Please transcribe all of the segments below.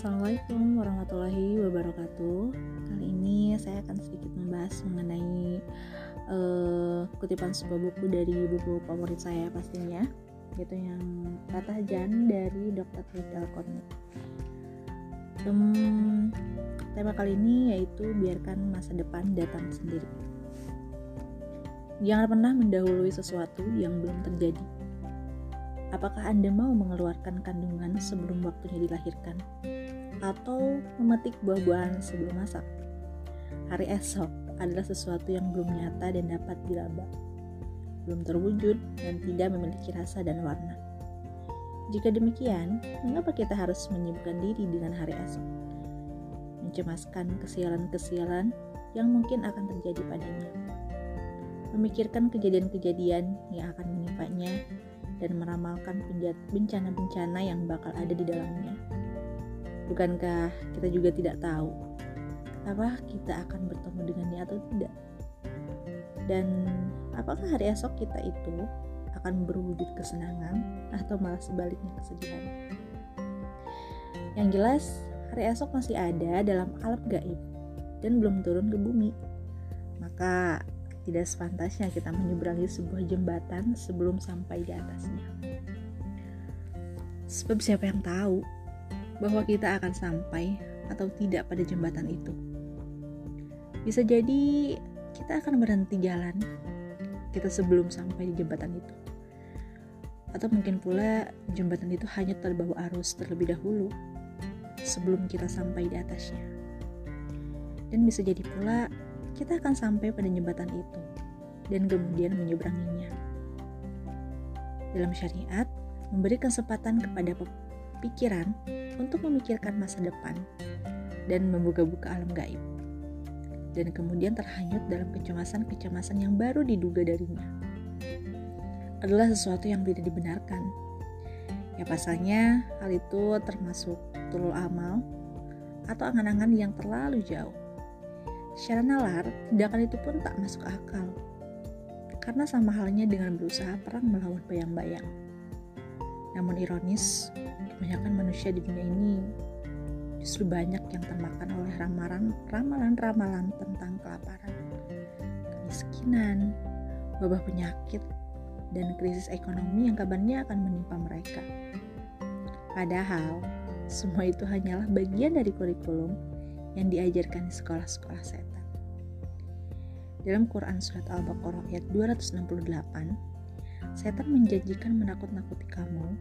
Assalamualaikum warahmatullahi wabarakatuh. Kali ini saya akan sedikit membahas mengenai uh, kutipan sebuah buku dari buku favorit saya pastinya, yaitu yang Kata Jan dari Dr. Ridal Kornik. Um, tema kali ini yaitu biarkan masa depan datang sendiri. Jangan pernah mendahului sesuatu yang belum terjadi Apakah Anda mau mengeluarkan kandungan sebelum waktunya dilahirkan? Atau memetik buah-buahan sebelum masak? Hari esok adalah sesuatu yang belum nyata dan dapat dilaba. Belum terwujud dan tidak memiliki rasa dan warna. Jika demikian, mengapa kita harus menyibukkan diri dengan hari esok? Mencemaskan kesialan-kesialan yang mungkin akan terjadi padanya. Memikirkan kejadian-kejadian yang akan menimpanya dan meramalkan bencana-bencana yang bakal ada di dalamnya. Bukankah kita juga tidak tahu apa kita akan bertemu dengannya atau tidak? Dan apakah hari esok kita itu akan berwujud kesenangan atau malah sebaliknya kesedihan? Yang jelas, hari esok masih ada dalam alam gaib dan belum turun ke bumi. Maka tidak sepantasnya kita menyeberangi sebuah jembatan sebelum sampai di atasnya. Sebab siapa yang tahu bahwa kita akan sampai atau tidak pada jembatan itu. Bisa jadi kita akan berhenti jalan kita sebelum sampai di jembatan itu. Atau mungkin pula jembatan itu hanya terbawa arus terlebih dahulu sebelum kita sampai di atasnya. Dan bisa jadi pula kita akan sampai pada jembatan itu dan kemudian menyeberanginya. Dalam syariat, memberi kesempatan kepada pikiran untuk memikirkan masa depan dan membuka-buka alam gaib. Dan kemudian terhanyut dalam kecemasan-kecemasan yang baru diduga darinya. Adalah sesuatu yang tidak dibenarkan. Ya pasalnya, hal itu termasuk tulul amal atau angan-angan yang terlalu jauh Secara nalar, tindakan itu pun tak masuk akal. Karena sama halnya dengan berusaha perang melawan bayang-bayang. Namun ironis, kebanyakan manusia di dunia ini justru banyak yang termakan oleh ramalan-ramalan tentang kelaparan, kemiskinan, wabah penyakit, dan krisis ekonomi yang kabarnya akan menimpa mereka. Padahal, semua itu hanyalah bagian dari kurikulum yang diajarkan di sekolah-sekolah setan. Dalam Quran Surat Al-Baqarah ayat 268, setan menjanjikan menakut-nakuti kamu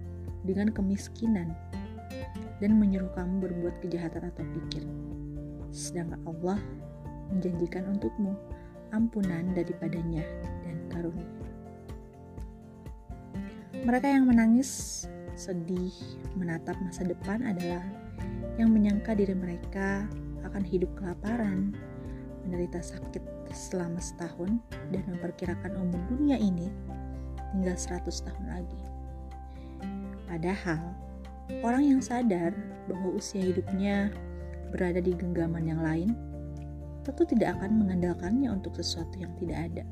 dengan kemiskinan dan menyuruh kamu berbuat kejahatan atau pikir. Sedangkan Allah menjanjikan untukmu ampunan daripadanya dan karunia. Mereka yang menangis, sedih, menatap masa depan adalah yang menyangka diri mereka akan hidup kelaparan, menderita sakit selama setahun, dan memperkirakan umur dunia ini tinggal 100 tahun lagi. Padahal, orang yang sadar bahwa usia hidupnya berada di genggaman yang lain, tentu tidak akan mengandalkannya untuk sesuatu yang tidak ada.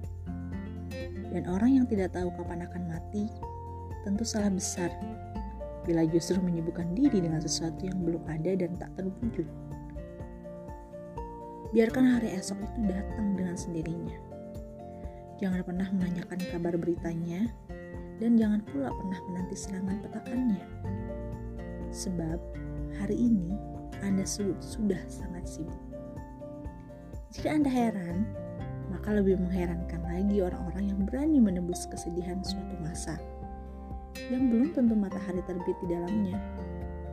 Dan orang yang tidak tahu kapan akan mati, tentu salah besar bila justru menyibukkan diri dengan sesuatu yang belum ada dan tak terwujud. Biarkan hari esok itu datang dengan sendirinya. Jangan pernah menanyakan kabar beritanya, dan jangan pula pernah menanti serangan petakannya. Sebab hari ini Anda sudah sangat sibuk. Jika Anda heran, maka lebih mengherankan lagi orang-orang yang berani menembus kesedihan suatu masa yang belum tentu matahari terbit di dalamnya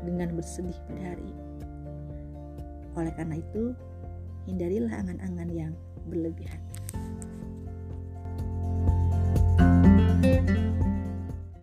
dengan bersedih pada hari ini. Oleh karena itu, hindarilah angan-angan yang berlebihan. thank you